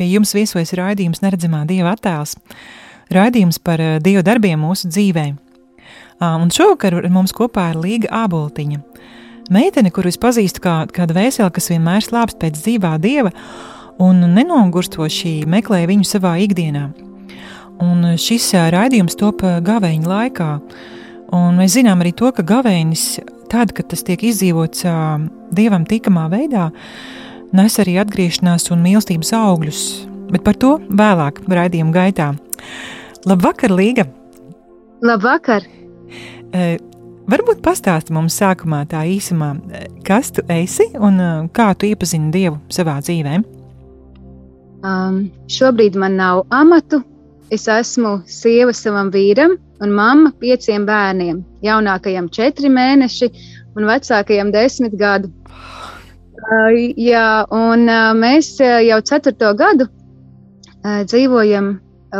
Pie jums viesojas raidījums Neredzamā Dieva attēls, raidījums par uh, Dieva darbiem mūsu dzīvē. Uh, un šovakar mums kopā ir Līga Āboltiņa, meitene, kuru es pazīstu kā kāda vēsele, kas vienmēr slāpst pēc dzīvā Dieva un nenogurstoši meklē viņu savā ikdienā. Un šis uh, raidījums top gaveņa laikā, un mēs zinām arī to, ka gavēnis, tad, kad tas tiek izdzīvots Dievam tikamā veidā, uh, nes arī atgriešanās un mīlestības augļus, bet par to vēlāk, raidījuma gaitā. Labvakar, Līga! Labvakar! E, varbūt pastāsti mums sākumā tā īsumā, kas tu esi un kā tu iepazini Dievu savā dzīvē? Um, šobrīd man nav amatu. Es esmu sieva savam vīram un mamma pieciem bērniem. Jaunākajam četri mēneši un vecākajam desmit gadu. Uh, jā, un uh, mēs uh, jau ceturto gadu dzīvojam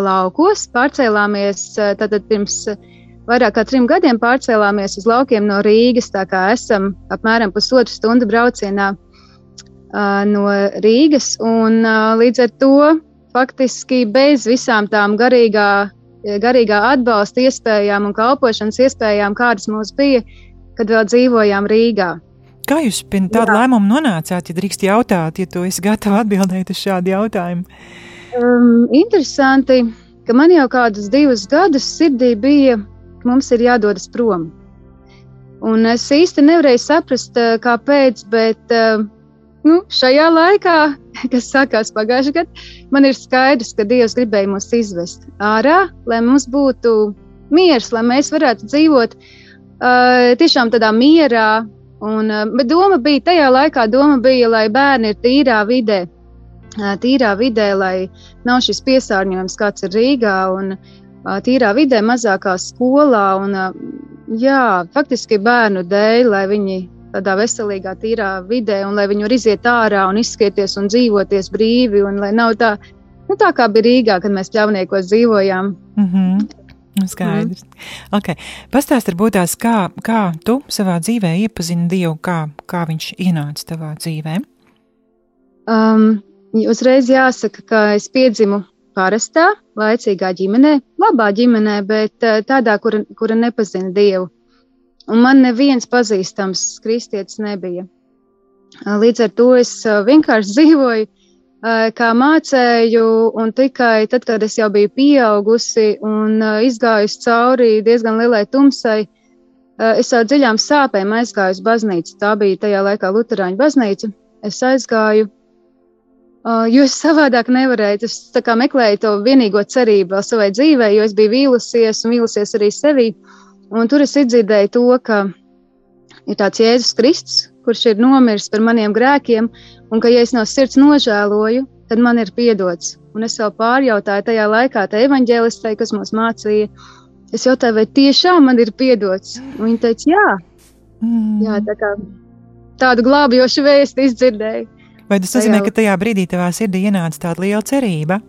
laukos. Pārcēlāmies tātad pirms vairāk kā trim gadiem pārcēlāmies uz laukiem no Rīgas. Tā kā esam apmēram pusotru stundu braucienā no Rīgas. Un, līdz ar to faktiski bez visām tām garīgā, garīgā atbalsta iespējām un kalpošanas iespējām, kādas mums bija, kad vēl dzīvojām Rīgā. Kā jūs pie tāda lēmuma nonācāt, ja drīkst jautāt, ja tu esi gatava atbildēt uz šādu jautājumu? Um, interesanti, ka man jau kādus divus gadus sirdī bija, ka mums ir jādodas prom. Un es īsti nevarēju saprast, uh, kāpēc, bet uh, nu, šajā laikā, kas sākās pagājušajā gadā, man ir skaidrs, ka Dievs gribēja mūs izvest ārā, lai mums būtu miers, lai mēs varētu dzīvot uh, tiešām tādā mierā, Un, eh, bet doma bija tajā laikā, doma bija, lai bērni ir tīrā vidē, eh, tīrā vidē, lai nav šis piesārņojums, kāds ir Rīgā, un eh, tīrā vidē, mazākā skolā. Un, jā, faktiski bērnu dēļ, lai viņi tādā veselīgā, tīrā vidē, un lai viņi var iziet ārā un izskieties un dzīvoties brīvi, un lai nav tā, nu, tā kā bija Rīgā, kad mēs pļauniekos dzīvojām. Mm -hmm. Nu, skaidrs. Mm. Okay. Pastāst, varbūt tās, kā, kā tu savā dzīvē iepazini Dievu, kā, kā viņš ienāca tavā dzīvē? Um, uzreiz jāsaka, ka es piedzimu parastā, laicīgā ģimenē, labā ģimenē, bet uh, tādā, kura, kura nepazina Dievu. Un man neviens pazīstams kristietis nebija. Līdz ar to es uh, vienkārši dzīvoju kā mācēju, un tikai tad, kad es jau biju pieaugusi un izgājusi cauri diezgan lielai tumsai, es ar dziļām sāpēm aizgāju uz baznīcu. Tā bija tajā laikā Lutāņu baznīca. Es aizgāju, jo es savādāk nevarēju. Es meklēju to vienīgo cerību vēl savai dzīvē, jo es biju vīlusies un vīlusies arī sevī. Un tur es dzirdēju to, ka ir tāds Jēzus Kristus, kurš ir nomiris par maniem grēkiem, un ka, ja es no sirds nožēloju, tad man ir piedots. Un es vēl pārjautāju tajā laikā, tā evanģēlistē, kas mums mācīja, es jautāju, vai tiešām man ir piedots. Un viņa teica, jā, mm. jā tā kā tādu glābjošu vēstu izdzirdēju. Vai tas nozīmē, tajā... ka tajā brīdī tavā sirdī ienāca tāda liela cerība?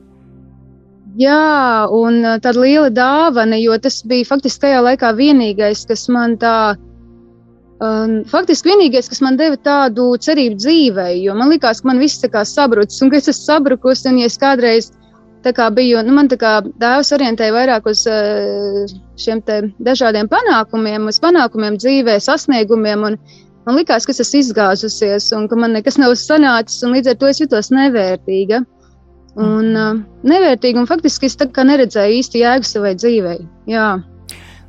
Jā, un tāda liela dāvana, jo tas bija faktiski tajā laikā vienīgais, kas man tā Um, faktiski vienīgais, kas man deva tādu cerību dzīvē, jo man likās, ka man viss kā sabrucis, un ka es esmu sabrukusi, un ja es kādreiz kā biju, nu, man kā dēls orientēja vairāk uz uh, šiem dažādiem panākumiem, uz panākumiem dzīvē, sasniegumiem, un man likās, ka es esmu izgāzusies, un ka man nekas nav sanācis, un līdz ar to es jutos nevērtīga. Un, uh, nevērtīga, un faktiski es tā kā neredzēju īsti jēgu savai dzīvei. Jā.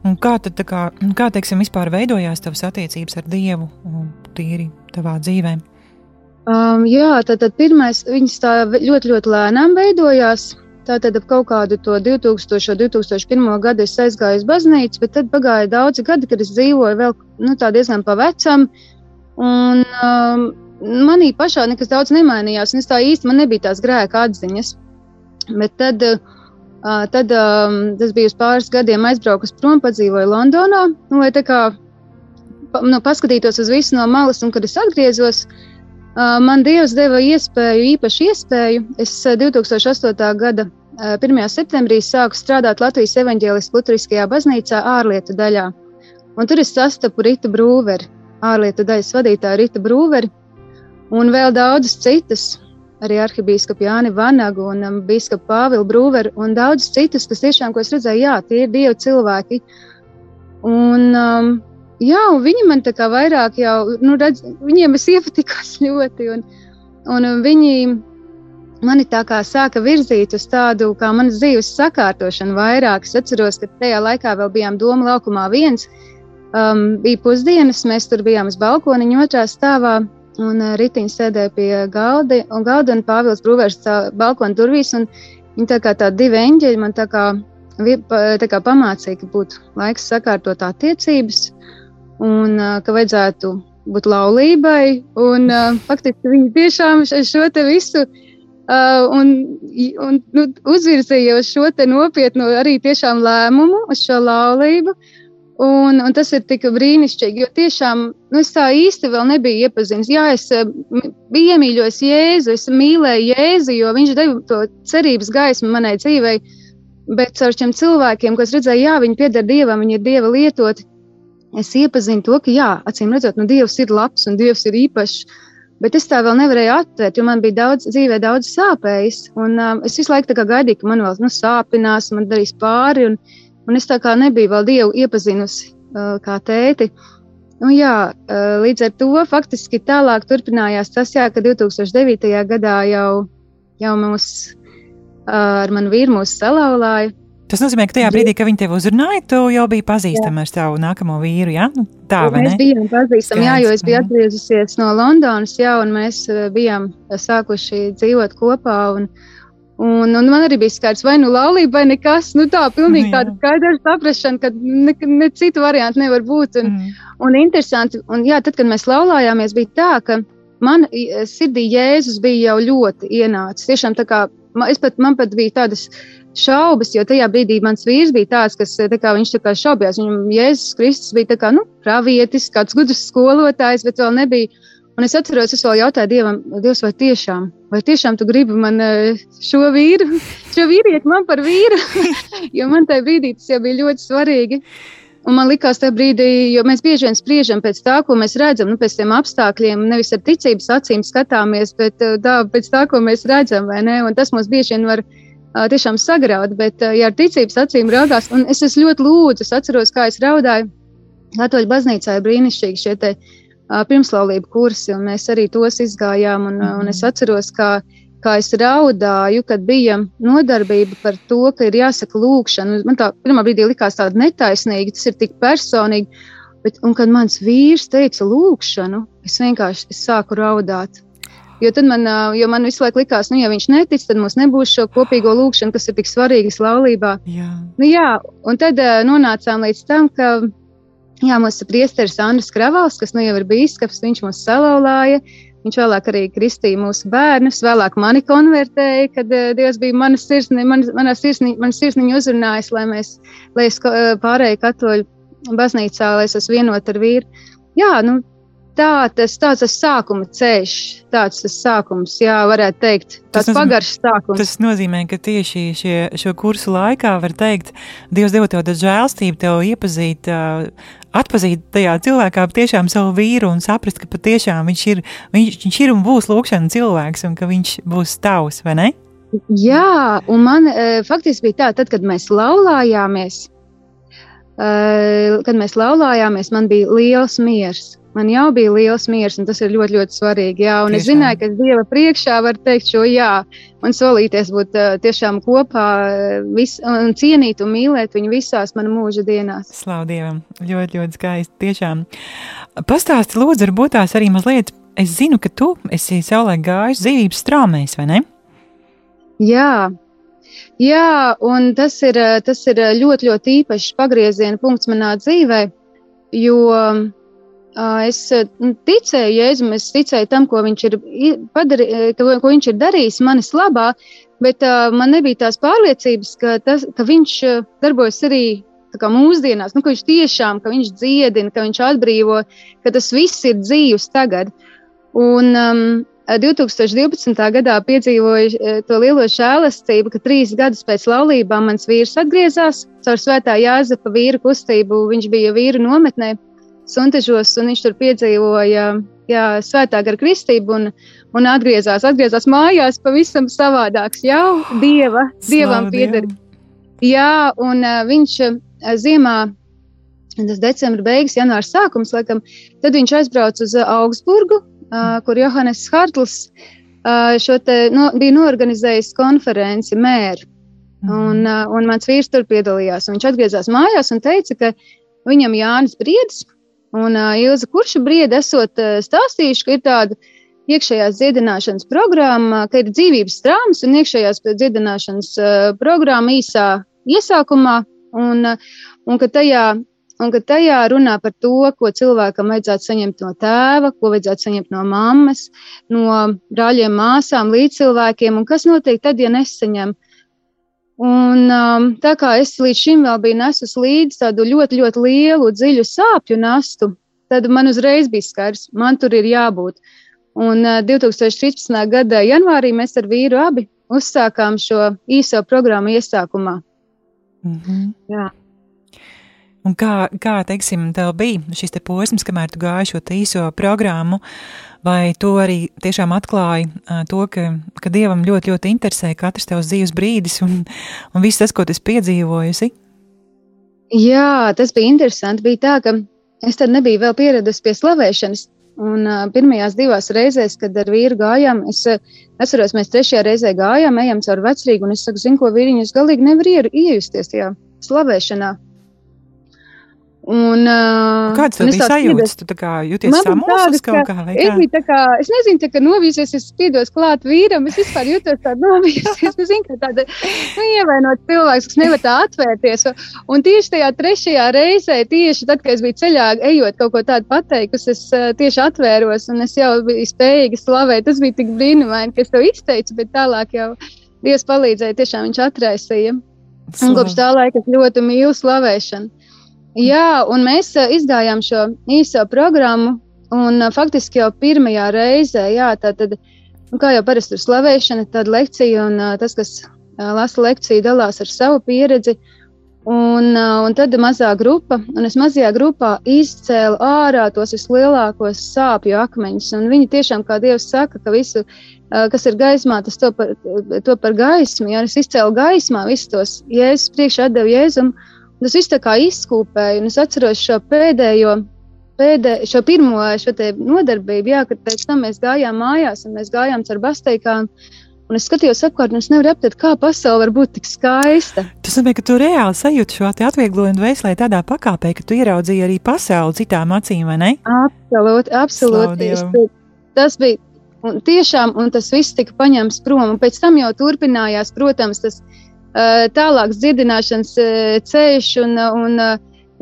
Un kā tad, kā, kā teiksim, vispār veidojās tavas attiecības ar Dievu un tīri tavā dzīvē? Um, jā, tad, tad pirmais, viņas tā ļoti, ļoti lēnām veidojās. Tātad ap kaut kādu to 2000, 2001. gadu es aizgāju uz baznīcu, bet tad pagāja daudzi gadi, kad es dzīvoju vēl nu, diezgan pa vecam. Un, um, manī pašā nekas daudz nemainījās, un es tā īsti man nebija tās grēka atziņas. Bet tad, uh, tad um, tas bija uz pāris gadiem aizbraukus prom, padzīvoju Londonā. Nu, lai tā kā nu, paskatītos uz visu no malas, un kad es atgriezos, uh, man Dievs deva iespēju, īpašu iespēju. Es 2008. gada 1. septembrī sāku strādāt Latvijas evaņģēliskajā Lutriskajā baznīcā ārlietu daļā. Un tur es sastapu Rītu Brūveri, ārlietu daļas vadītāju Rītu Brūveri un vēl daudzus citus arī arhibīskapu Jāni Vanagu un um, biskupu Pāvilu Brūveru un daudz citus, kas tiešām, ko es redzēju, jā, tie ir dievi cilvēki. Un, um, jā, un viņi man tā kā vairāk jau, nu, redz, viņiem es iepatikos ļoti, un, un viņi mani tā kā sāka virzīt uz tādu, kā manas dzīves sakārtošanu vairāk. Es atceros, ka tajā laikā vēl bijām Doma laukumā viens, um, bija pusdienas, mēs tur bijām uz balkoniņu otrā stāvā, Un uh, Rītiņš sēdēja pie galda, un galda un Pāvils Brūvērs balkona durvīs. Viņi tā kā tādi divi eņģeļi man tā kā, tā kā pamācīja, ka būtu laiks sakārtot attiecības un uh, ka vajadzētu būt laulībai. Un, uh, faktiski viņi tiešām šo te visu uh, un, un nu, uzvirzīja uz šo nopietnu arī lēmumu, uz šo laulību. Un, un tas ir tik brīnišķīgi, jo tiešām nu, es tā īsti vēl nebiju iepazinis. Jā, es eh, biju iemīļojis Jēzu, es mīlēju Jēzu, jo viņš deva to cerības gaismu manai dzīvei. Bet caur šiem cilvēkiem, kas redzēja, jā, viņi pieder dievam, viņi ir dieva lietoti, es iepazinu to, ka, jā, acīm redzot, nu, dievs ir labs un dievs ir īpašs. Bet es tā vēl nevarēju atvērt, jo man bija daudz dzīvē, daudz sāpējis. Un, um, es visu laiku gaidīju, ka man vēl nu, sāpinās, man darīs pāri. Un, Un es tā kā nebiju vēl Dievu iepazinusi uh, kā tēti. Nu, jā, uh, līdz ar to faktiski tālāk turpinājās tas, jā, ka 2009. gadā jau, jau mūs, uh, ar manu vīru mūs salauzāja. Tas nozīmē, ka tajā brīdī, kad viņi tevi uzrunāja, tu jau biji pazīstama ar savu nākamo vīru. Ja? Nu, tā ne? Mēs bijām pazīstami, jā, jo es biju atgriezusies no Londonas, jā, un mēs uh, bijām sākuši dzīvot kopā. Un, Un, un man arī bija skaidrs, vai nu laulība, vai nekas. Nu, tā pilnīgi nu, tāda skaidra saprāšana, ka ne, ne citu variantu nevar būt. Un, mm. un interesanti, un jā, tad, kad mēs laulājāmies, bija tā, ka man sirdī Jēzus bija jau ļoti ienācis. Tiešām tā kā es pat, man pat bija tādas šaubas, jo tajā brīdī mans vīrs bija tāds, kas kā, viņš tā kā šaubījās. Viņam Jēzus Kristus bija kā, nu, pravietis, kāds gudrs skolotājs, bet vēl nebija Un es atceros, es vēl jautāju Dievam, Dievs, vai tiešām, vai tiešām tu gribi man eh, šo vīru, šo vīrieti man par vīru? jo man tajā brīdī tas jau bija ļoti svarīgi. Un man likās, tajā brīdī, jo mēs bieži vien spriežam pēc tā, ko mēs redzam, nu, pēc tiem apstākļiem, nevis ar ticības acīm skatāmies, bet eh, tā, pēc tā, ko mēs redzam, vai ne? Un tas mums bieži vien var uh, tiešām sagraut, bet, ja ar ticības acīm raugās, un es, es ļoti lūdzu, es atceros, kā es raudāju, Katoļu baznīcā ir brīnišķīgi šie te uh, pirmslaulību kursi, un mēs arī tos izgājām. Un, un es mhm. atceros, kā, kā es raudāju, kad bija nodarbība par to, ka ir jāsaka lūkšana. Man tā pirmā brīdī likās tāda netaisnīga, tas ir tik personīgi. Bet, un kad mans vīrs teica lūkšanu, es vienkārši es sāku raudāt. Jo tad man, jo man visu laiku likās, nu, ja viņš netic, tad mums nebūs šo kopīgo lūkšanu, kas ir tik svarīgas laulībā. Jā. Nu, jā, un tad nonācām līdz tam, ka Jā, mūsu priesteris Andris Kravals, kas nu jau ir bīskaps, viņš mūs salauzāja. Viņš vēlāk arī kristīja mūsu bērnus, vēlāk mani konvertēja, kad uh, Dievs bija mana sirsniņa, man, manā sirsniņa, man sirsniņa uzrunājis, lai mēs, lai es pārēju katoļu baznīcā, lai es esmu vienot ar vīru. Jā, nu, tā tas, tāds tas sākuma ceļš, tāds tas sākums, jā, varētu teikt, tāds tas pagaršs sākums. Tas nozīmē, ka tieši šie, šo kursu laikā, var teikt, Dievs deva tev žēlstību, tev iepazīt, atpazīt tajā cilvēkā tiešām savu vīru un saprast, ka patiešām viņš ir, viņš, viņš ir un būs lūkšana cilvēks un ka viņš būs tavs, vai ne? Jā, un man faktiski bija tā, tad, kad mēs laulājāmies, kad mēs laulājāmies, man bija liels miers man jau bija liels miers, un tas ir ļoti, ļoti svarīgi. Jā, un tiešām. es zināju, ka Dieva priekšā varu teikt šo jā, un solīties būt uh, tiešām kopā vis, un cienīt un mīlēt viņu visās mana mūža dienās. Slavu Dievam! Ļoti, ļoti skaisti. Tiešām. Pastāsti, lūdzu, varbūt tās arī mazliet. Es zinu, ka tu esi savulaik gājis dzīvības strāmēs, vai ne? Jā, jā, un tas ir, tas ir ļoti, ļoti īpašs pagrieziena punkts manā dzīvē, jo es ticēju Jēzum, es ticēju tam, ko viņš ir, padarī, ko viņš ir darījis manis labā, bet man nebija tās pārliecības, ka, tas, ka viņš darbojas arī mūsdienās, nu, ka viņš tiešām, ka viņš dziedina, ka viņš atbrīvo, ka tas viss ir dzīves tagad. Un, um, 2012. gadā piedzīvoju to lielo žēlastību, ka trīs gadus pēc laulībām mans vīrs atgriezās caur svētā Jāzepa vīru kustību. Viņš bija vīru nometnē Suntežos, un viņš tur piedzīvoja jā, svētā gara kristību un, un atgriezās, atgriezās mājās pavisam savādāks, jau dieva, dievam pieder. Jā, un uh, viņš uh, ziemā, tas decembra beigas, janvāra sākums, laikam, tad viņš aizbrauca uz Augsburgu, uh, kur Johannes Hartls uh, šo te no, bija norganizējis konferenci mēru. Un, uh, un mans vīrs tur piedalījās. Viņš atgriezās mājās un teica, ka viņam Jānis Briedis Un uh, Ilza Kurša briedi esot uh, stāstījuši, ka ir tāda iekšējās dziedināšanas programma, ka ir dzīvības traumas un iekšējās dziedināšanas uh, programma īsā iesākumā, un, uh, un ka tajā un ka tajā runā par to, ko cilvēkam vajadzētu saņemt no tēva, ko vajadzētu saņemt no mammas, no brāļiem, māsām, līdzcilvēkiem, un kas notiek tad, ja nesaņem. Un, um, tā kā es līdz šim vēl biju nesus līdzi tādu ļoti, ļoti lielu, dziļu sāpju nastu, tad man uzreiz bija skaidrs, man tur ir jābūt. Un uh, 2013. gada janvārī mēs ar vīru abi uzsākām šo īso programmu iesākumā. Mm -hmm. Jā. Un kā, kā teiksim, tev bija šis te posms, kamēr tu gāji šo īso programmu, vai tu arī tiešām atklāji uh, to, ka, ka Dievam ļoti, ļoti interesē katrs tavs dzīves brīdis un, un viss tas, ko tu piedzīvojusi? Jā, tas bija interesanti. Bija tā, ka es tad nebiju vēl pieradusi pie slavēšanas. Un uh, pirmajās divās reizēs, kad ar vīru gājām, es uh, atceros, mēs trešajā reizē gājām, ejam caur vecrīgu, un es saku, zinu, ko vīriņus galīgi nevar iejusties tajā slavēšanā. Un, uh, Kāds tev bija sajūtas? Tu kā jūties samulsis kaut kā kā? Es, tā kā, es nezinu, tā kā novīsies, es spiedos klāt vīram, es vispār jūtos tā novīsies, es zinu, ka tāda, nu, ievainot cilvēks, kas nevar tā atvērties. Un tieši tajā trešajā reizē, tieši tad, kad es biju ceļā, ejot kaut ko tādu pateikusi, es uh, tieši atvēros un es jau biju spējīga slavēt. Tas bija tik brīnumaini, ka es to izteicu, bet tālāk jau Dievs palīdzēja, tiešām viņš atraisīja. Un kopš tā laika es ļoti mīlu slavēšanu. Jā, un mēs izgājām šo īso programmu. Un faktiski jau pirmajā reizē, jā, tā tad, nu, kā jau parasti ir slavēšana, tad lekcija un tas, kas lasa lekciju, dalās ar savu pieredzi. Un, un tad mazā grupa, un es mazajā grupā izcēlu ārā tos vislielākos sāpju akmeņus. Viņi tiešām, kā Dievs saka, ka visu, kas ir gaismā, tas to par, to par gaismu. Jā, es izcēlu gaismā visus tos jēzus priekšā atdevu jēzumu. Tas viss tā kā izkūpēja, un es atceros šo pēdējo, pēdē, šo pirmo šo nodarbību, jā, kad pēc tam mēs gājām mājās, un mēs gājām caur basteikām. Un es skatījos apkārt, un es nevaru aptvert, kā pasaule var būt tik skaista. Tas nozīmē, ka tu reāli sajūti šo atvieglojumu dvēselē tādā pakāpē, ka tu ieraudzīji arī pasauli citām acīm, vai ne? Absolūti, absolūti. Tas bija un tiešām, un tas viss tika paņemts prom. Un pēc tam jau turpinājās, protams, tas tālāks dziedināšanas eh, ceļš, un, un eh,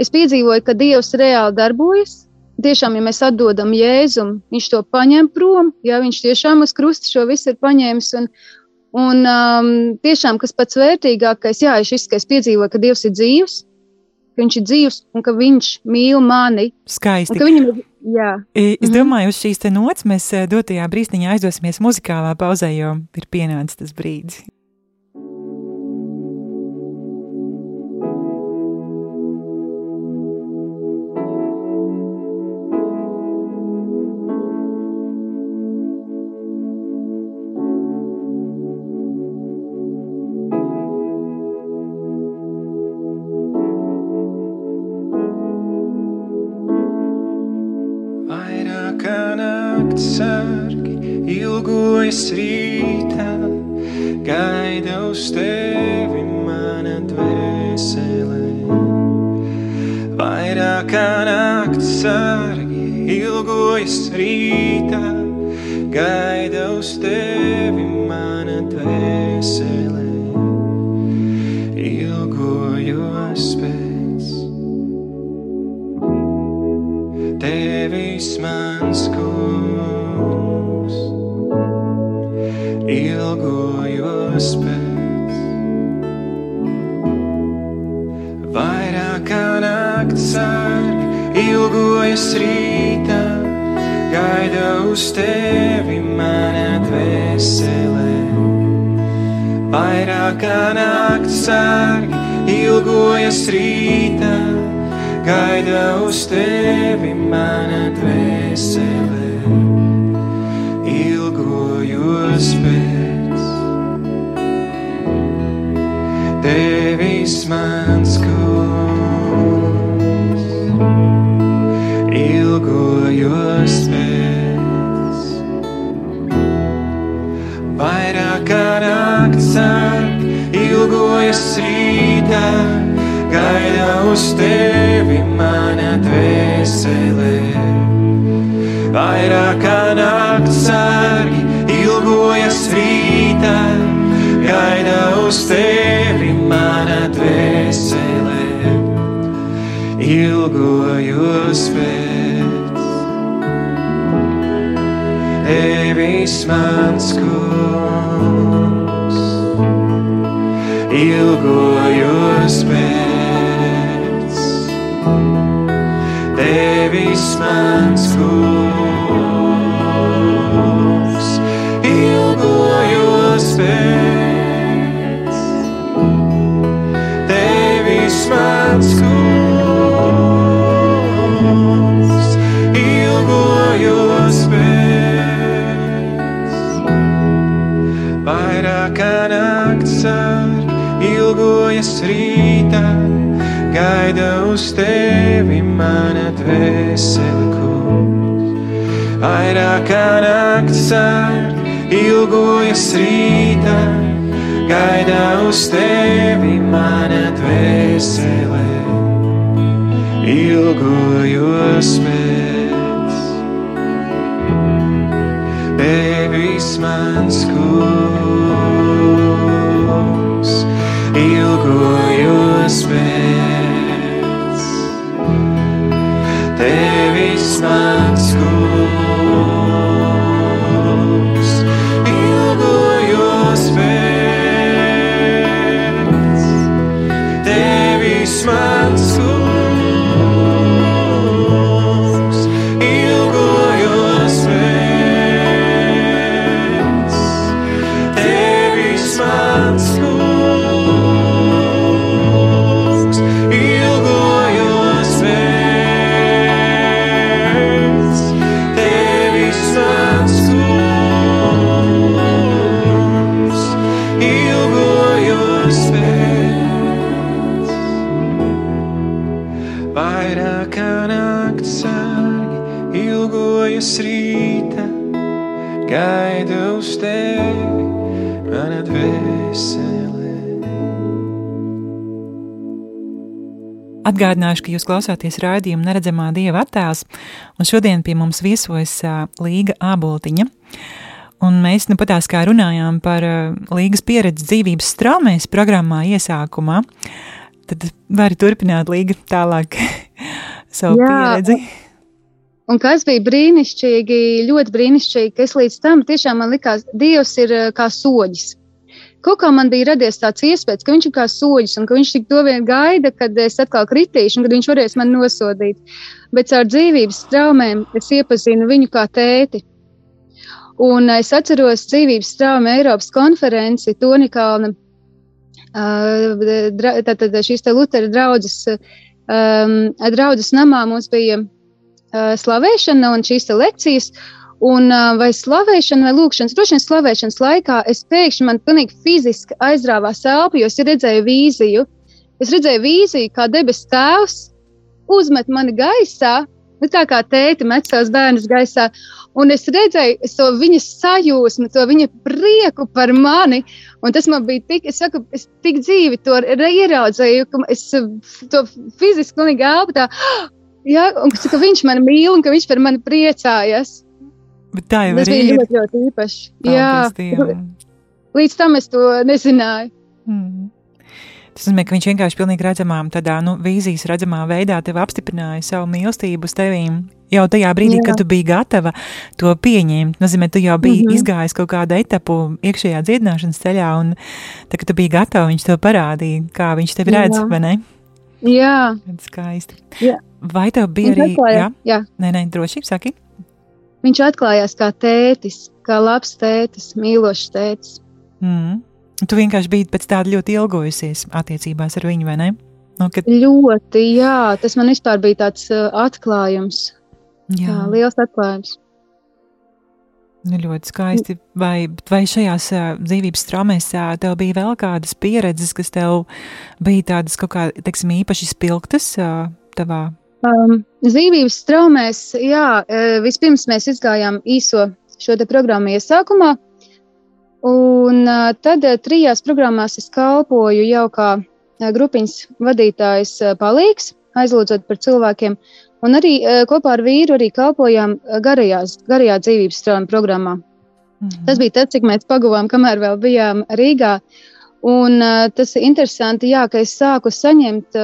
es piedzīvoju, ka Dievs reāli darbojas. Tiešām, ja mēs atdodam Jēzum, viņš to paņem prom, ja viņš tiešām uz krusta šo visu ir paņēmis. Un, un um, tiešām, kas pats vērtīgākais, jā, ir šis, ka es piedzīvoju, ka Dievs ir dzīvs, ka viņš ir dzīvs un ka viņš mīl mani. Skaisti. Viņam, jā. Es -hmm. domāju, uz šīs nots mēs dotajā brīdiņā aizdosimies muzikālā pauzē, jo ir pienācis tas brīdis. Tevi mana dvēselē. Vairāk kā nakts sargi ilgojas rītā, gaida uz tevi mana dvēselē. Ilgojos pēc tevis mans kungs, gaida uz tevi mana dvēselē. Vairāk kā nakts sargi ilgojas rītā, gaida uz tevi mana dvēselē. Ilgojos pēc tevis mans kungs, ilgojos pēc mans kungs, ilgojos pēc tevis mans kungs, ilgojos pēc. Vairāk kā nakts sargi ilgojas rītā gaida uz tevi dvēsele, kungs. Vairāk kā nakts sargi ilgojas rītā, gaida uz tevi mana dvēsele, ilgojos pēc. Tevis mans kungs, ilgojos pēc. Tevis Atgādināšu, ka jūs klausāties raidījuma Neredzamā dieva attēls, un šodien pie mums viesojas Līga Āboltiņa. Un mēs nu patās kā runājām par Līgas pieredzi dzīvības straumēs programmā iesākumā. Tad vari turpināt Līga tālāk savu Jā. pieredzi. Un kas bija brīnišķīgi, ļoti brīnišķīgi, ka es līdz tam tiešām man likās, Dievs ir kā soģis. Kaut kā man bija radies tāds iespējas, ka viņš ir kā soļus, un ka viņš tik to vien gaida, kad es atkal kritīšu, un kad viņš varēs mani nosodīt. Bet caur dzīvības traumēm es iepazinu viņu kā tēti. Un es atceros dzīvības traumu Eiropas konferenci Tonikalna. Tātad šīs te Lutera draudzes, draudzes namā mums bija slavēšana un šīs lekcijas. Un vai slavēšana vai lūkšanas, droši vien slavēšanas laikā es pēkšņi man pilnīgi fiziski aizrāvās elpu, jo es redzēju vīziju. Es redzēju vīziju, kā debesu tēvs uzmet mani gaisā, nu, tā kā tēti met savus bērnus gaisā. Un es redzēju to viņa sajūsmu, to viņa prieku par mani. Un tas man bija tik, es saku, es tik dzīvi to ieraudzīju, ka es to fiziski pilnīgi elpu tā. Jā, un ka viņš mani mīl un ka viņš par mani priecājas. Bet tā jau Tas bija ir. ļoti, ļoti. Paldies Jā, līdz tam es to nezināju. Mm. Tas nozīmē, ka viņš vienkārši pilnīgi redzamā, tādā nu, vīzijas redzamā veidā tev apstiprināja savu mīlestību uz tevīm, Jau tajā brīdī, Jā. kad tu biji gatava to pieņemt, nozīmē, tu jau biji mm -hmm. izgājis kaut kādu etapu iekšējā dziedināšanas ceļā, un tā, kad tu biji gatava, viņš to parādīja, kā viņš tevi redz, Jā. vai ne? Jā. Skaisti. Jā. Vai tev bija arī... Jā? Jā. Nē, nē, droši, saki. Viņš atklājās kā tētis, kā labs tētis, mīlošs tētis. Mm. Tu vienkārši biji pēc tāda ļoti ilgojusies attiecībās ar viņu, vai ne? Nu, kad... Ļoti, jā, tas man vispār bija tāds uh, atklājums. Jā, jā liels atklājums. Nu, ļoti skaisti. Vai, vai šajās uh, dzīvības traumēs uh, tev bija vēl kādas pieredzes, kas tev bija tādas kaut kā, teiksim, īpaši spilgtas uh, tavā? Um, dzīvības traumēs, jā, uh, vispirms mēs izgājām īso šo programmu iesākumā, Un tad trijās programmās es kalpoju jau kā grupiņas vadītājs palīgs, aizlūdzot par cilvēkiem, un arī kopā ar vīru arī kalpojām garajās, garajā dzīvības strāvuma programmā. Mhm. Tas bija tad, cik mēs pagavām, kamēr vēl bijām Rīgā. Un tas ir interesanti, jā, ka es sāku saņemt,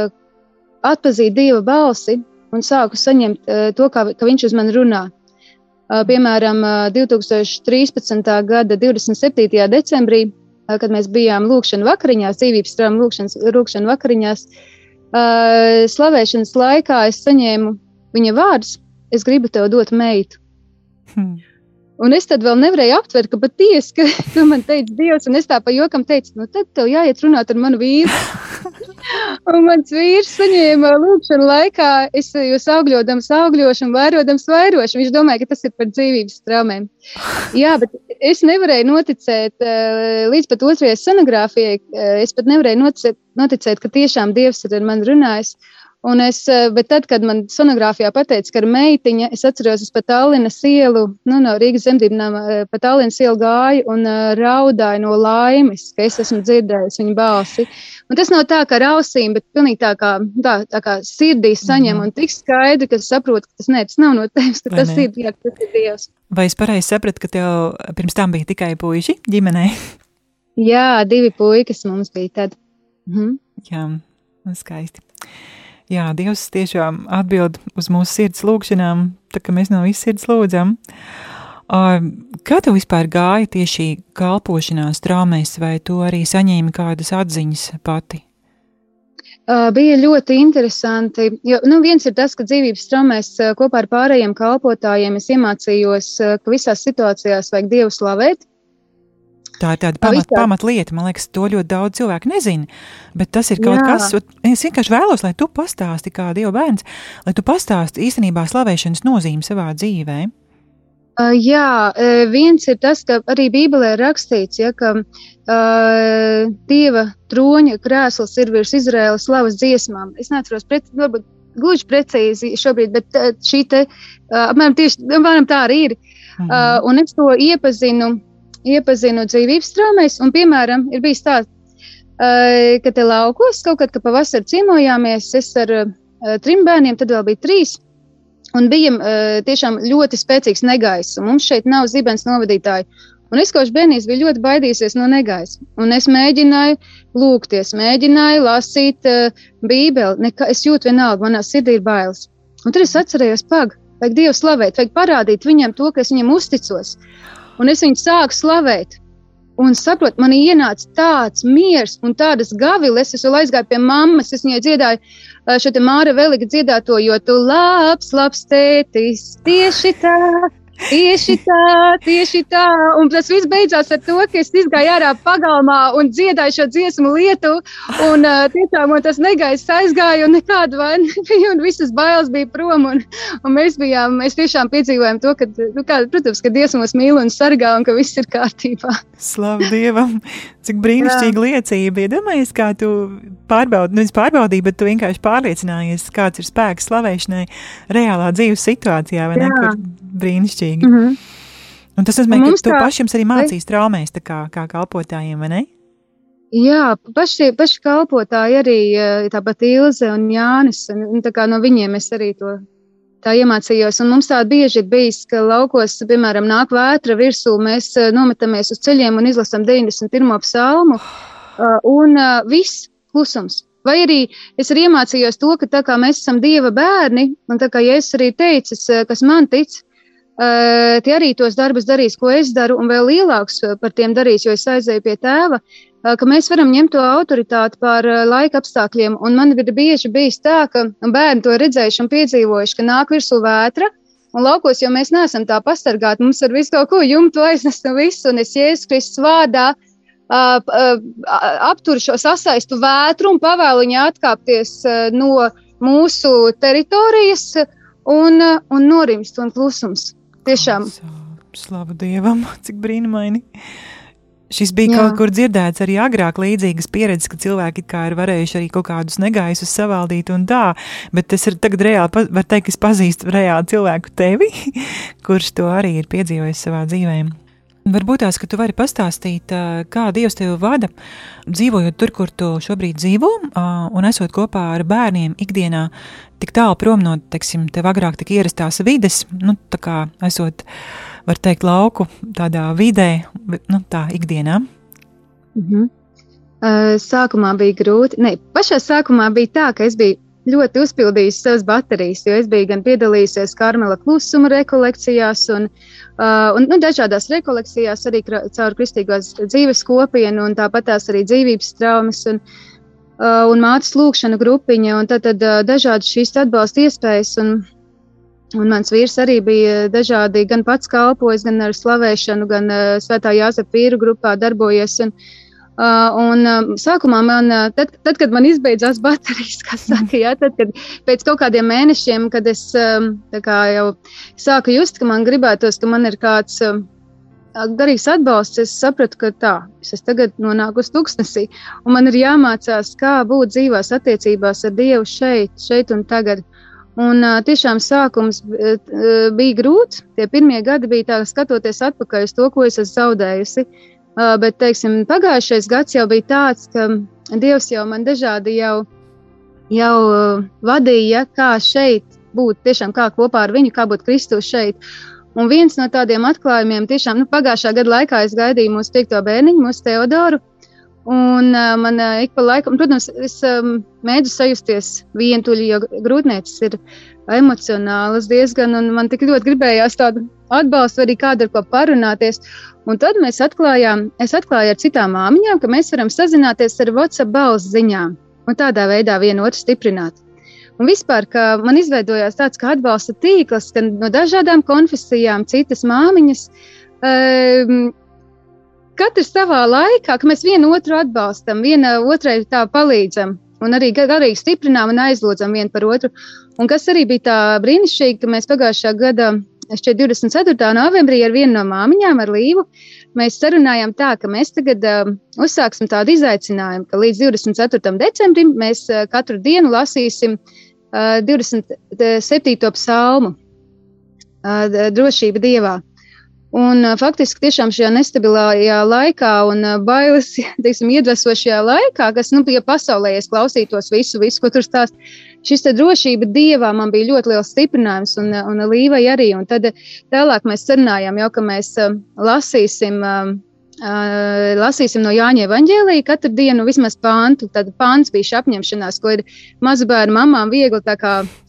atpazīt Dieva balsi un sāku saņemt to, kā, ka viņš uz mani runā. Piemēram, 2013. gada 27. decembrī, kad mēs bijām lūkšanas vakariņās, dzīvības strāma lūkšanas, lūkšanas vakariņās, slavēšanas laikā es saņēmu viņa vārdus: Es gribu tev dot meitu. Hmm. Un es tad vēl nevarēju aptvert, ka patiesi, ka tu man teici, Dievs, un es tā pa jokam teicu, nu tad tev jāiet runāt ar manu vīru. un mans vīrs saņēma lūkšanu laikā, es jūs augļodams augļošu un vairodams vairošu. Viņš domāja, ka tas ir par dzīvības traumēm. Jā, bet es nevarēju noticēt eh, līdz pat otrajai sonogrāfijai, eh, es pat nevarēju noticēt, noticēt ka tiešām Dievs ir ar mani runājis. Un es, eh, bet tad, kad man sonogrāfijā pateica, ka ir meitiņa, es atceros, es pa Tallinas ielu, nu, no Rīgas zemdībnām, eh, pa Tallinas ielu gāju un uh, raudāju no laimes, ka es esmu dzirdējusi viņa balsi. Un tas nav tā kā ar ausīm, bet pilnīgi tā kā, tā, tā kā sirdī saņem mm. un tik skaidri, ka saprotu, ka tas, ne, tas nav no tevis, ka Vai tas ne? ir, jā, tas ir Dievs. Vai es pareizi sapratu, ka tev pirms tam bija tikai puiši ģimenē? Jā, divi puikas mums bija tad. Mhm. Jā, skaisti. Jā, Dievs tiešām atbild uz mūsu sirds lūgšanām, tā kā mēs no visas sirds lūdzam. Kā tev vispār gāja tieši kalpošanās traumēs, vai tu arī saņēmi kādas atziņas pati? Bija ļoti interesanti. Jo, nu, viens ir tas, ka dzīvības traumēs kopā ar pārējiem kalpotājiem es iemācījos, ka visās situācijās vajag Dievu slavēt. Tā ir tāda pamat, pamatlieta. Man liekas, to ļoti daudz cilvēku nezina. Bet tas ir kaut Jā. kas, es vienkārši vēlos, lai tu pastāsti, kā Dieva bērns, lai tu pastāsti īstenībā slavēšanas nozīmi savā dzīvē. Uh, jā, viens ir tas, ka arī Bībelē ir rakstīts, ja, ka uh, Dieva troņa krēsls ir virs Izraēlas slavas dziesmām. Es neatceros, pret, varbūt gluži precīzi šobrīd, bet šī te, apmēram tieši, apmēram tā arī ir. Uh, un es to iepazinu iepazinu dzīvības traumēs. Un, piemēram, ir bijis tā, uh, ka te laukos kaut kad, kad pavasarī ciemojāmies, es ar uh, trim bērniem, tad vēl bija trīs. Un bija uh, tiešām ļoti spēcīgs negaiss. Mums šeit nav zibens novadītāji. Un es kādā brīdī biju ļoti baidījies no negaisa. Un es mēģināju lūgties, mēģināju lasīt uh, Bībeli. Nekā, es jūtu, vienalga, manā sirdī ir bailes. Un tad es atcerējos, pagaidi, vajag Dievu slavēt, vajag parādīt viņam to, ka es viņam uzticos un es viņu sāku slavēt. Un saprotu, man ienāca tāds miers un tādas gaviles. Es vēl aizgāju pie mammas, es viņai dziedāju šo te māra velika dziedāto, jo tu labs, labs tētis, tieši tā. Tieši tā, tieši tā. Un tas viss beidzās ar to, ka es gāju ārā pagalmā un dziedāju šo dziesmu lietu. Un uh, tiešām man tas negaiss aizgāja, un nekāda vaina nebija, un visas bailes bija prom. Un, un mēs bijām, mēs tiešām piedzīvojām to, ka, nu, kā, protams, ka Dievs mūs mīl un sargā, un ka viss ir kārtībā. Slavu Dievam! Cik brīnišķīga liecība! Iedomājies, kā tu pārbaudi, nu, pārbaudīji, bet tu vienkārši pārliecinājies, kāds ir spēks slavēšanai reālā dzīves situācijā, vai ne? Brīnišķīgi. Mm -hmm. Un tas nozīmē, ka tu tā... pašiem arī mācīs traumēs, kā, kā kalpotājiem, vai ne? Jā, paši, paši kalpotāji arī tāpat Ilze un Jānis, un, un tā kā no viņiem es arī to tā iemācījos. Un mums tā bieži ir bijis, ka laukos, piemēram, nāk vētra virsū, mēs uh, nometamies uz ceļiem un izlasām 91. psalmu, uh, un uh, viss klusums. Vai arī es arī iemācījos to, ka tā kā mēs esam Dieva bērni, un tā kā Jēzus arī teicis, kas man tic, tie arī tos darbus darīs, ko es daru, un vēl lielāks par tiem darīs, jo es aizēju pie tēva, ka mēs varam ņemt to autoritāti pār laika apstākļiem. Un man ir bieži bijis tā, ka bērni to redzējuši un piedzīvojuši, ka nāk virsū vētra. Un laukos jau mēs neesam tā pasargāti. Mums ar visu kaut ko jumtu aiznest un visu. Un es Jēzus Kristus vārdā uh, uh, apturu šo sasaistu vētru un pavēlu viņai atkāpties uh, no mūsu teritorijas un, un norimst un klusums. Tiešām. Slavu Dievam, cik brīnumaini. Šis bija Jā. kaut kur dzirdēts arī agrāk, līdzīgas pieredzes, ka cilvēki ir varējuši arī kaut kādus negaisus savaldīt un tā, bet tas ir tagad reāli, var teikt, es pazīstu reāli cilvēku tevi, kurš to arī ir piedzīvojis savā dzīvē. Varbūt tās, ka tu vari pastāstīt, kā Dievs tevi vada, dzīvojot tur, kur tu šobrīd dzīvo, un esot kopā ar bērniem ikdienā, tik tālu prom no, teiksim, tev agrāk tik ierastās vides, nu, tā kā esot var teikt, lauku tādā vidē, nu, tā ikdienā? Mm -hmm. uh, sākumā bija grūti. Ne, pašā sākumā bija tā, ka es biju ļoti uzpildījusi savas baterijas, jo es biju gan piedalījusies Karmela klusuma rekolekcijās un, uh, un nu, dažādās rekolekcijās arī caur kristīgās dzīves kopienu un tāpat tās arī dzīvības traumas un, uh, un mātes lūkšana grupiņa un tad, tad uh, dažādas šīs atbalsta iespējas un Un mans vīrs arī bija dažādi, gan pats kalpojis, gan ar slavēšanu, gan uh, Svētā Jāzepa vīru grupā darbojies. Un, uh, un uh, sākumā man, uh, tad, tad, kad man izbeidzās baterijas, kas saka, jā, tad, kad pēc kaut kādiem mēnešiem, kad es um, jau sāku just, ka man gribētos, ka man ir kāds. Um, garīgs atbalsts, es sapratu, ka tā, es tagad nonāku uz tūkstnesī, un man ir jāmācās, kā būt dzīvās attiecībās ar Dievu šeit, šeit un tagad. Un tiešām sākums bija grūts. Tie pirmie gadi bija tā, skatoties atpakaļ uz to, ko es esmu zaudējusi. Bet, teiksim, pagājušais gads jau bija tāds, ka Dievs jau man dažādi jau, jau vadīja, kā šeit būt, tiešām kā kopā ar viņu, kā būt Kristus šeit. Un viens no tādiem atklājumiem, tiešām nu, pagājušā gada laikā es gaidīju mūsu piekto bērniņu, mūsu Teodoru. Un uh, man uh, ik pa laikam, protams, es um, mēģinu sajusties vientuļi, jo grūtniecības ir emocionālas diezgan, un man tik ļoti gribējās tādu atbalstu, arī kādu ar ko parunāties. Un tad mēs atklājām, es atklāju ar citām māmiņām, ka mēs varam sazināties ar WhatsApp balss ziņām un tādā veidā vienu otru stiprināt. Un vispār, ka man izveidojās tāds kā atbalsta tīkls, gan no dažādām konfesijām, citas māmiņas. Um, katrs savā laikā, ka mēs vienu otru atbalstam, viena otrai tā palīdzam. Un arī garīgi stiprinām un aizlūdzam vienu par otru. Un kas arī bija tā brīnišķīgi, ka mēs pagājušā gada, šķiet, 24. novembrī ar vienu no māmiņām, ar Līvu, mēs sarunājām tā, ka mēs tagad uh, uzsāksim tādu izaicinājumu, ka līdz 24. decembrim mēs uh, katru dienu lasīsim uh, 27. psalmu uh, drošība Dievā. Un, faktiski tiešām šajā nestabilajā laikā un bailes, teiksim, iedvesošajā laikā, kas, nu, ja pasaulē es klausītos visu, visu, ko tur stāst, šis drošība dievā man bija ļoti liels stiprinājums un, un līvai arī. Un tad tālāk mēs sarunājām jau, ka mēs lasīsim lasīsim no Jāņa Evanģēlīja katru dienu vismaz pāntu. Tad pāns bija šī apņemšanās, ko ir mazbērnu mamām viegli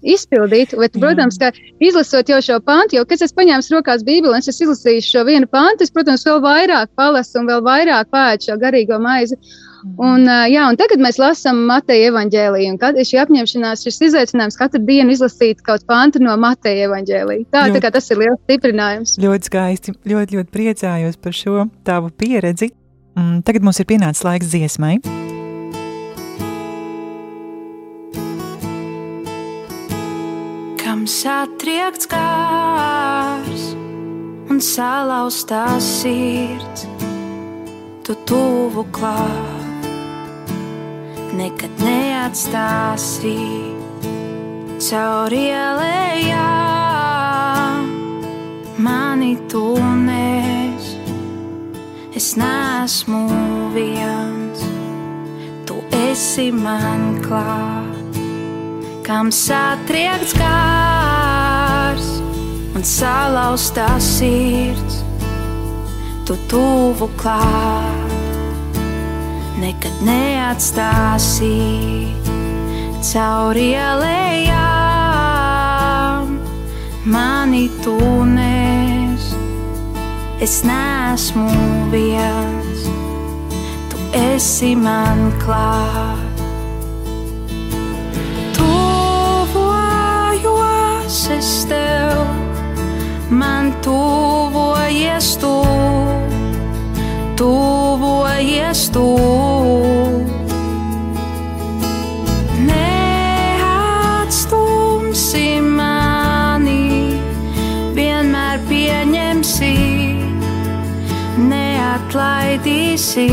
izpildīt. Bet, protams, ka izlasot jau šo pāntu, jau kad es paņēmu rokās Bībeli un es izlasīju šo vienu pāntu, es, protams, vēl vairāk palasu un vēl vairāk pēdu šo garīgo maizi. Un, jā, un tagad mēs lasām Mateja evanģēliju. Un šī apņemšanās, šis izaicinājums katru dienu izlasīt kaut pantu no Mateja evanģēlija. Tā, ļoti, tā kā tas ir liels stiprinājums. Ļoti skaisti. Ļoti, ļoti priecājos par šo tavu pieredzi. Un tagad mums ir pienācis laiks dziesmai. Kam satriekts kārs un salauztās sirds, tu tuvu klāt nekad neatstāsi caur ielējām. Mani tu nes, es nesmu viens, tu esi man klāt, kam satriekts kārs un salauztā sirds, tu tuvu klāt nekad neatstāsi. cauri ielējām, mani tūnēs. Es neesmu viens, tu esi man klāt. Tuvojos es tev, man tuvojies tu, tuvojies tu. atlaidīsi.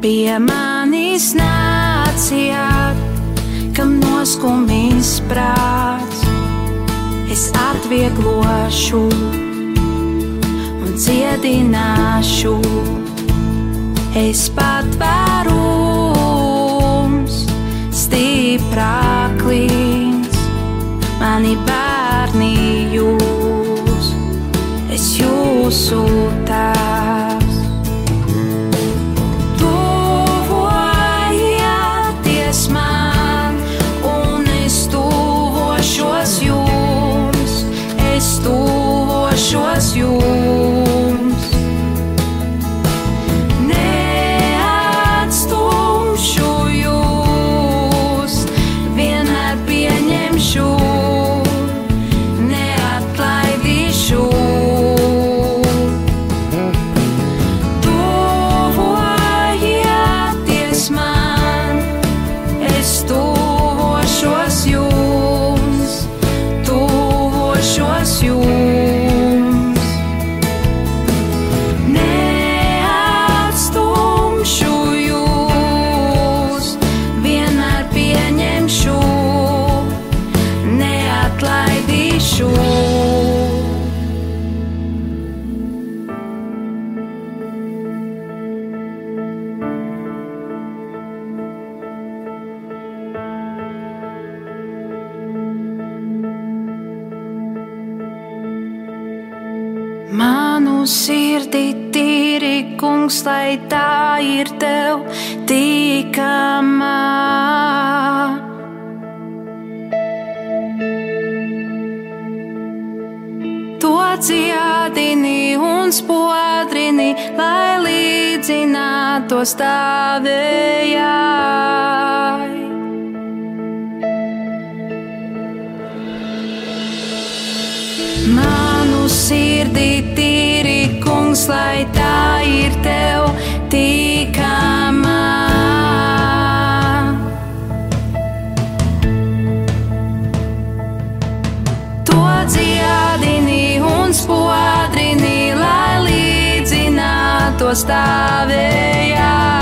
Pie manis nācijāt, kam noskumīs prāts, es atvieglošu un dziedināšu. Es patvērums, stiprāklīns, mani bērni jūs, es jūsu tēvs. Sirdī tīri, kungs, lai tā ir tev tīkamā. To dziedini un spodrini, lai līdzinātu stāvējai. Manu sirdī tīri, kungs, lai tā ir tev tīkamā. To dziedini un spodrini, lai līdzinātu stāvējai.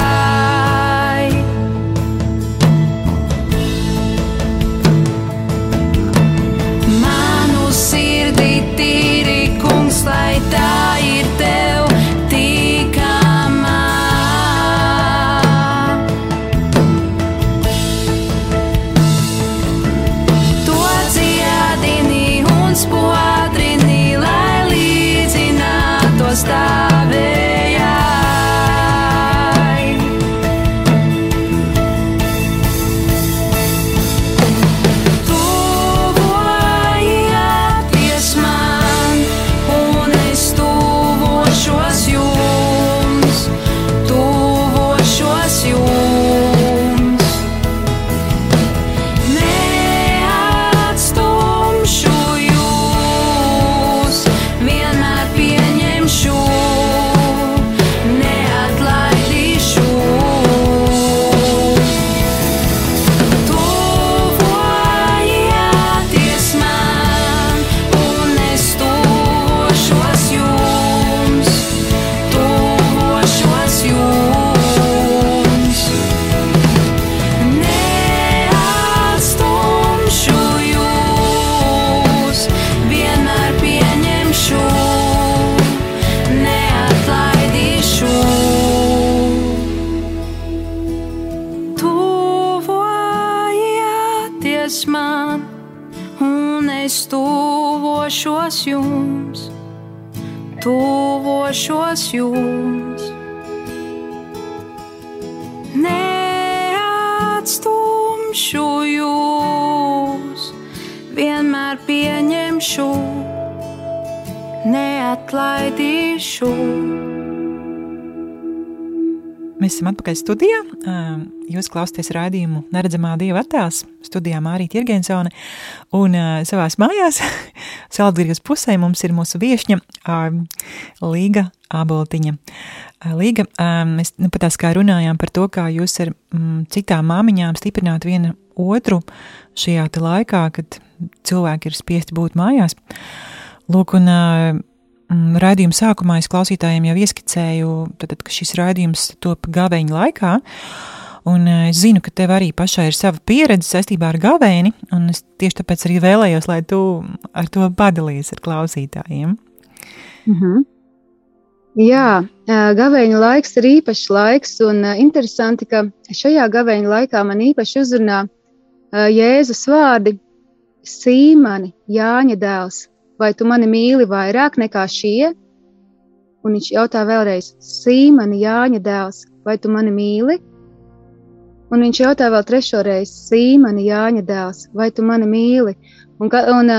Tuvošos jums, tuvošos jums. neatstumšu jūs, vienmēr pieņemšu, neatlaidīšu. Mēs esam atpakaļ studijā. Jūs klausāties raidījumu Neredzamā Dieva attēls. Studijā Mārija Irgensone. Un savā mājās, Saldgrības pusē, mums ir mūsu viesņa Līga Aboltiņa. Līga, mēs nu, pat tās kā runājām par to, kā jūs ar citām māmiņām stiprināt vienu otru šajā laikā, kad cilvēki ir spiesti būt mājās. Lūk, un raidījuma sākumā es klausītājiem jau ieskicēju, tad, ka šis raidījums top gaveņa laikā. Un eh, es zinu, ka tev arī pašai ir sava pieredze saistībā ar gavēni, un es tieši tāpēc arī vēlējos, lai tu ar to padalījies ar klausītājiem. Mm -hmm. Jā, gaveņa laiks ir īpašs laiks, un interesanti, ka šajā gaveņa laikā man īpaši uzrunā Jēzus vārdi Sīmani, Jāņa dēls, vai tu mani mīli vairāk nekā šie? Un viņš jautā vēlreiz, Sīmani, Jāņa dēls, vai tu mani mīli? Un viņš jautā vēl trešo reizi, Sīmani, Jāņa dēls, vai tu mani mīli? Un, un,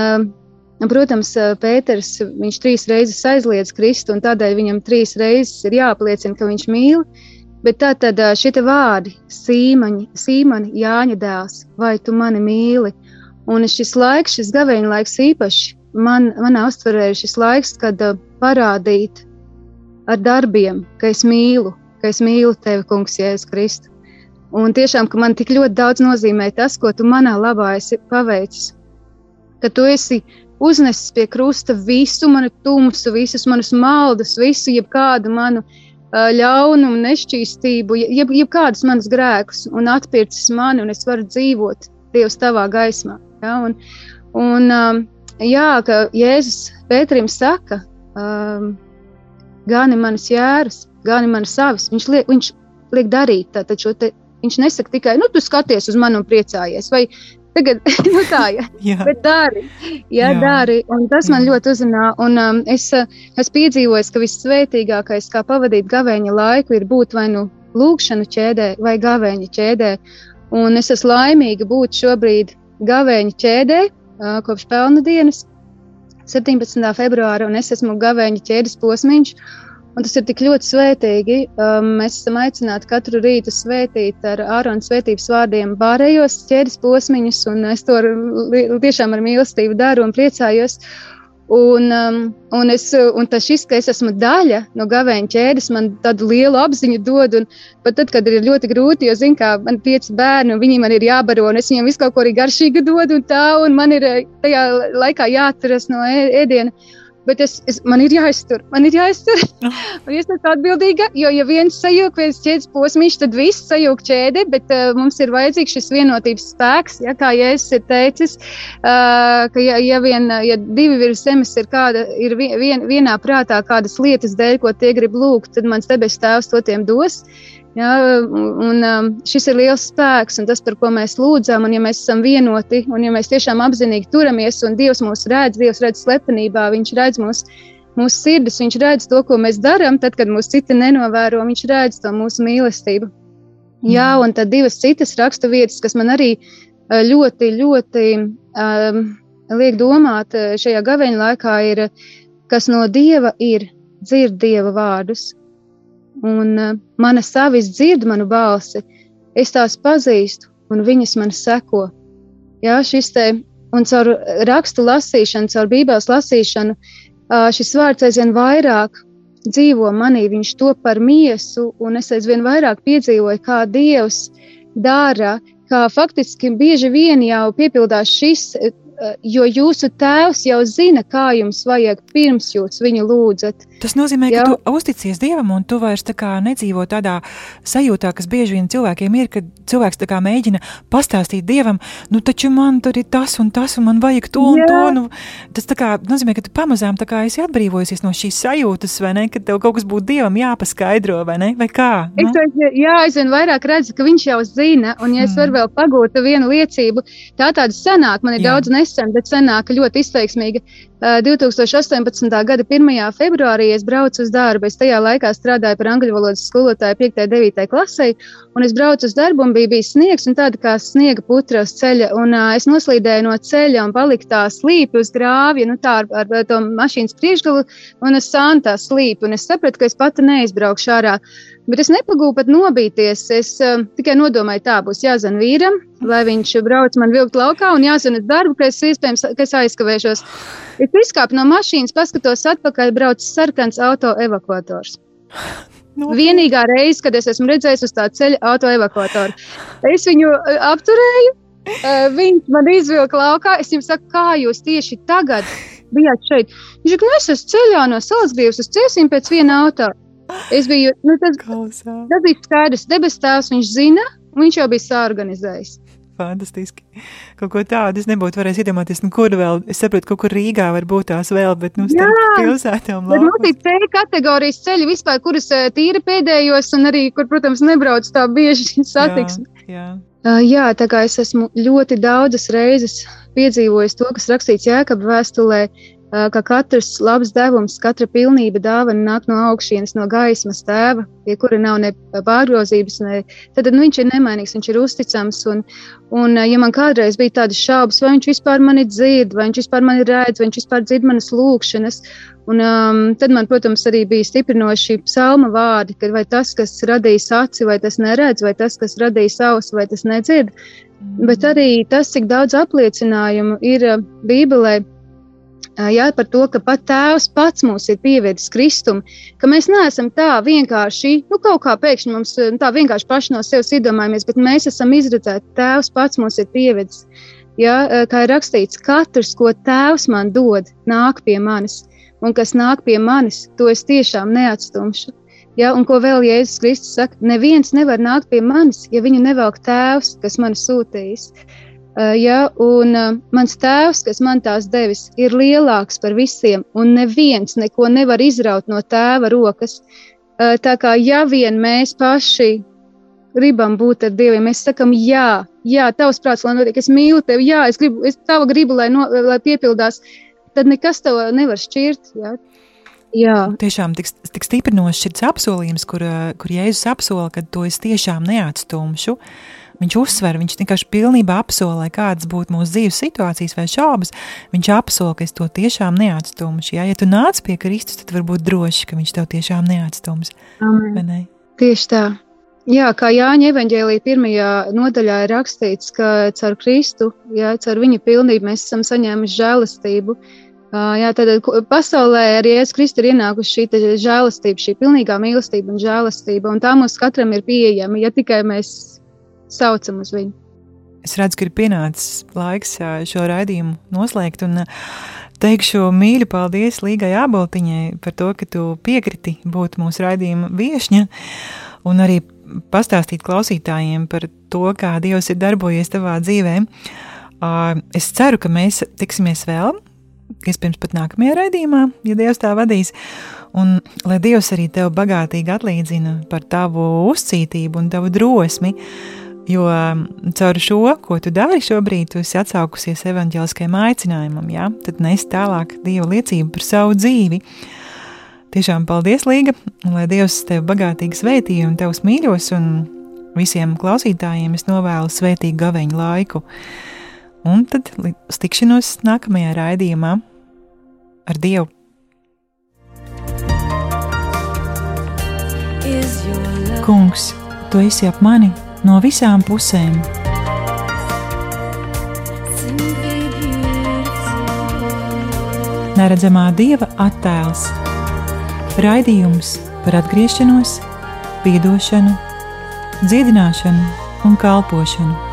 un, protams, Pēters, viņš trīs reizes aizliedz Kristu, un tādēļ viņam trīs reizes ir jāapliecina, ka viņš mīl. Bet tā tad šie vārdi, Sīmaņi, Sīmani, Jāņa dēls, vai tu mani mīli? Un šis laiks, šis gaveņa laiks īpaši man, manā uztverē ir šis laiks, kad uh, parādīt ar darbiem, ka es mīlu, ka es mīlu tevi, Kungs, Jēzus Kristus. Un tiešām, ka man tik ļoti daudz nozīmē tas, ko tu manā labā esi paveicis. Ka tu esi uznesis pie krusta visu manu tumsu, visas manas maldas, visu jebkādu manu uh, ļaunumu, nešķīstību, jeb, jebkādus manus grēkus, un atpircis mani, un es varu dzīvot Dievs tavā gaismā. Ja? Un, un, um, jā, ka Jēzus Pēterim saka, um, gani manas jēras, gani manas savas. Viņš liek, viņš liek darīt tā, šo te. Viņš nesaka tikai, nu, tu skaties uz mani un priecājies, vai tagad, nu, tā, ja. jā, bet dari, jā, jā. dari, un tas man jā. ļoti uzrunā, un um, es uh, esmu piedzīvojis, ka vissvētīgākais, kā pavadīt gavēņa laiku, ir būt vai nu lūkšanu ķēdē vai gavēņa ķēdē, un es esmu laimīga būt šobrīd gavēņa ķēdē, kopš pelnu dienas, 17. februāra, un es esmu gavēņa ķēdes posmiņš. Un tas ir tik ļoti svētīgi. Mēs esam aicināti katru rītu svētīt ar āronu svētības vārdiem pārējos ķēdes posmiņus, un es to ar, tiešām ar mīlestību daru un priecājos. Un, um, un, es, un tas šis, ka es esmu daļa no gavēņa ķēdes, man tādu lielu apziņu dod. Un pat tad, kad ir ļoti grūti, jo, zinu, kā man ir pieci bērni, un viņi man ir jābaro, un es viņiem visu kaut ko arī garšīgi dodu, un tā, un man ir eh, tajā laikā jāatceras no ēdiena. Bet es, es, man ir jāiztur, man ir jāiztur. un es esmu atbildīga, jo, ja viens sajūta pēc ķēdes posmīša, tad viss sajūta ķēde, bet uh, mums ir vajadzīgs šis vienotības spēks, ja, kā Jēzus ir teicis, uh, ka ja, ja, vien, ja divi virs zemes ir, kāda, ir vien, vienā prātā kādas lietas dēļ, ko tie grib lūgt, tad mans debes tēvs to tiem dos. Uh, Ja, un, um, šis ir liels spēks, un tas, par ko mēs lūdzam, un ja mēs esam vienoti, un ja mēs tiešām apzinīgi turamies, un Dievs mūs redz, Dievs redz slepenībā, Viņš redz mūs, mūsu sirdis, Viņš redz to, ko mēs darām, tad, kad mūs citi nenovēro, Viņš redz to mūsu mīlestību. Mm. Jā, un tad divas citas rakstu vietas, kas man arī uh, ļoti, ļoti um, liek domāt uh, šajā gaveņa laikā, ir, kas no Dieva ir dzird Dieva vārdus un uh, mana savis dzird manu balsi, es tās pazīstu, un viņas man seko. Jā, šis te, un caur rakstu lasīšanu, caur bībeles lasīšanu, uh, šis vārds aizvien vairāk dzīvo manī, viņš to par miesu, un es aizvien vairāk piedzīvoju, kā Dievs dara, kā faktiski bieži vien jau piepildās šis Eh, jo jūsu tēvs jau zina, kā jums vajag pirms jūs viņu lūdzat. Tas nozīmē, ka Jā. tu uzticies Dievam, un tu vairs tā nedzīvo tādā sajūtā, kas bieži vien cilvēkiem ir, kad cilvēks mēģina pastāstīt Dievam, nu taču man tur ir tas un tas, un man vajag to un Jā. to. Nu, tas kā nozīmē, ka tu pamazām esi atbrīvojusies no šīs sajūtas, vai ne, ka tev kaut kas būtu Dievam jāpaskaidro, vai ne, vai kā? Nu? Es, jā, aizvien vairāk redzu, ka viņš jau zina, un ja es mm. varu vēl pagūt vienu liecību, tā tāda sanāk, man ir jā. daudz nes nesen, bet senāk ļoti izteiksmīga. 2018. gada 1. februārī es braucu uz darbu. Es tajā laikā strādāju par angļu valodas skolotāju 5. un 9. klasē, un es braucu uz darbu, un bija bijis sniegs, un tāda kā sniega putra uz ceļa. Un, uh, es noslīdēju no ceļa un paliku tā slīpi uz grāvja, nu tā ar, ar to mašīnas priekšgalu un uz sāntā slīpi. Un es sapratu, ka es pati neizbraukšu ārā. Bet es nepagūpu pat nobīties. Es uh, tikai nodomāju, tā būs jāzina vīram, lai viņš brauc man vilkt laukā un jāzina darbu, ka es iespējams ka es aizkavēšos. Es izkāpu no mašīnas, paskatos atpakaļ, brauc sarkans auto evakuators. No. Vienīgā reize, kad es esmu redzējis uz tā ceļa auto evakuatoru, es viņu apturēju. Viņš man izvilka laukā. Es viņam saku, kā jūs tieši tagad bijāt šeit. Viņš saka, nu es esmu ceļā no Salzgrības uz Ciesīm pēc viena autora. Es biju, nu, tas, tas bija skaidrs, debes tēvs, viņš zina, un viņš jau bija sāorganizējis. Fantastiski. Kaut ko tādu es nebūtu varējis iedomāties, nu, kur vēl, es saprotu, kaut kur Rīgā var būt tās vēl, bet, nu, starp pilsētām laukums. Mums ir C kategorijas ceļi vispār, kuras tīri pēdējos, un arī, kur, protams, nebrauc tā bieži satiksmi. Jā, jā. Uh, jā, tā kā es esmu ļoti daudzas reizes piedzīvojis to, kas rakstīts Jēkabā vēstulē, ka katrs labs devums, katra pilnība dāvana nāk no augšienes, no gaismas tēva, pie kura nav ne pārgrozības, ne, tad nu, viņš ir nemainīgs, viņš ir uzticams. Un, un, ja man kādreiz bija tādas šaubas, vai viņš vispār mani dzird, vai viņš vispār mani redz, vai viņš vispār dzird manas lūkšanas, un, um, tad man, protams, arī bija stiprinoši psalma vārdi, ka vai tas, kas radīs aci, vai tas neredz, vai tas, kas radīs ausu, vai tas nedzird. Bet arī tas, cik daudz apliecinājumu ir Bībelē jā, par to, ka pat Tēvs pats mūs ir pievedis Kristum, ka mēs neesam tā vienkārši, nu, kaut kā pēkšņi mums tā vienkārši paši no sevis iedomājamies, bet mēs esam izredzēti, Tēvs pats mūs ir pievedis. Ja, kā ir rakstīts, katrs, ko Tēvs man dod, nāk pie manis, un kas nāk pie manis, to es tiešām neatstumšu. Ja, un ko vēl Jēzus Kristus saka, neviens nevar nākt pie manis, ja viņu nevelk Tēvs, kas man sūtījis. Uh, ja, un mans tēvs, kas man tās devis, ir lielāks par visiem, un neviens neko nevar izraut no tēva rokas. Tā kā ja vien mēs paši gribam būt ar Dievu, mēs sakam, jā, jā, tavs prāts, lai notiek, es mīlu tevi, jā, es gribu, es tavu gribu, lai, no, lai piepildās, tad nekas tev nevar šķirt. Jā. Jā. Tiešām tik, tik stiprinošs šis apsolījums, kur, kur Jēzus apsola, ka to es tiešām neatstumšu. Uh, Viņš uzsver, viņš vienkārši pilnībā apsola, lai kādas būtu mūsu dzīves situācijas vai šaubas. Viņš apsola, ka es to tiešām neatstumšu. Ja, ja tu nāc pie Kristus, tad var būt droši, ka viņš tev tiešām neatstums. Ne? Tieši tā. Jā, kā Jāņa evanģēlīja pirmajā nodaļā ir rakstīts, ka caur Kristu, jā, caur viņa pilnību mēs esam saņēmuši žēlastību. Jā, tad pasaulē arī Jēzus Kristus ir ienākusi šī žēlastība, šī pilnīgā mīlestība un žēlastība, un tā mums katram ir pieejama, ja tikai mēs saucam uz viņu. Es redzu, ka ir pienācis laiks šo raidījumu noslēgt. Teikšu mīļu paldies Līgai Aboltiņai par to, ka tu piekriti būt mūsu raidījuma viesņa un arī pastāstīt klausītājiem par to, kā Dievs ir darbojies tavā dzīvē. Es ceru, ka mēs tiksimies vēl, iespējams, pat nākamajā raidījumā, ja Dievs tā vadīs. Un lai Dievs arī tev bagātīgi atlīdzina par tavu uzcītību un tavu drosmi Jo um, caur šo, ko tu dari šobrīd, tu esi atsaukusies evanģēliskajam aicinājumam, ja? tad nes tālāk Dieva liecību par savu dzīvi. Tiešām paldies, Līga, un lai Dievs tevi bagātīgi svētī un tevs mīļos, un visiem klausītājiem es novēlu svētīgu gaveņu laiku. Un tad tikšanos nākamajā raidījumā ar Dievu! Kungs, tu esi ap mani! No visām pusēm. Neredzamā dieva attēls, raidījums par atgriešanos, piedošanu, dziedināšanu un kalpošanu.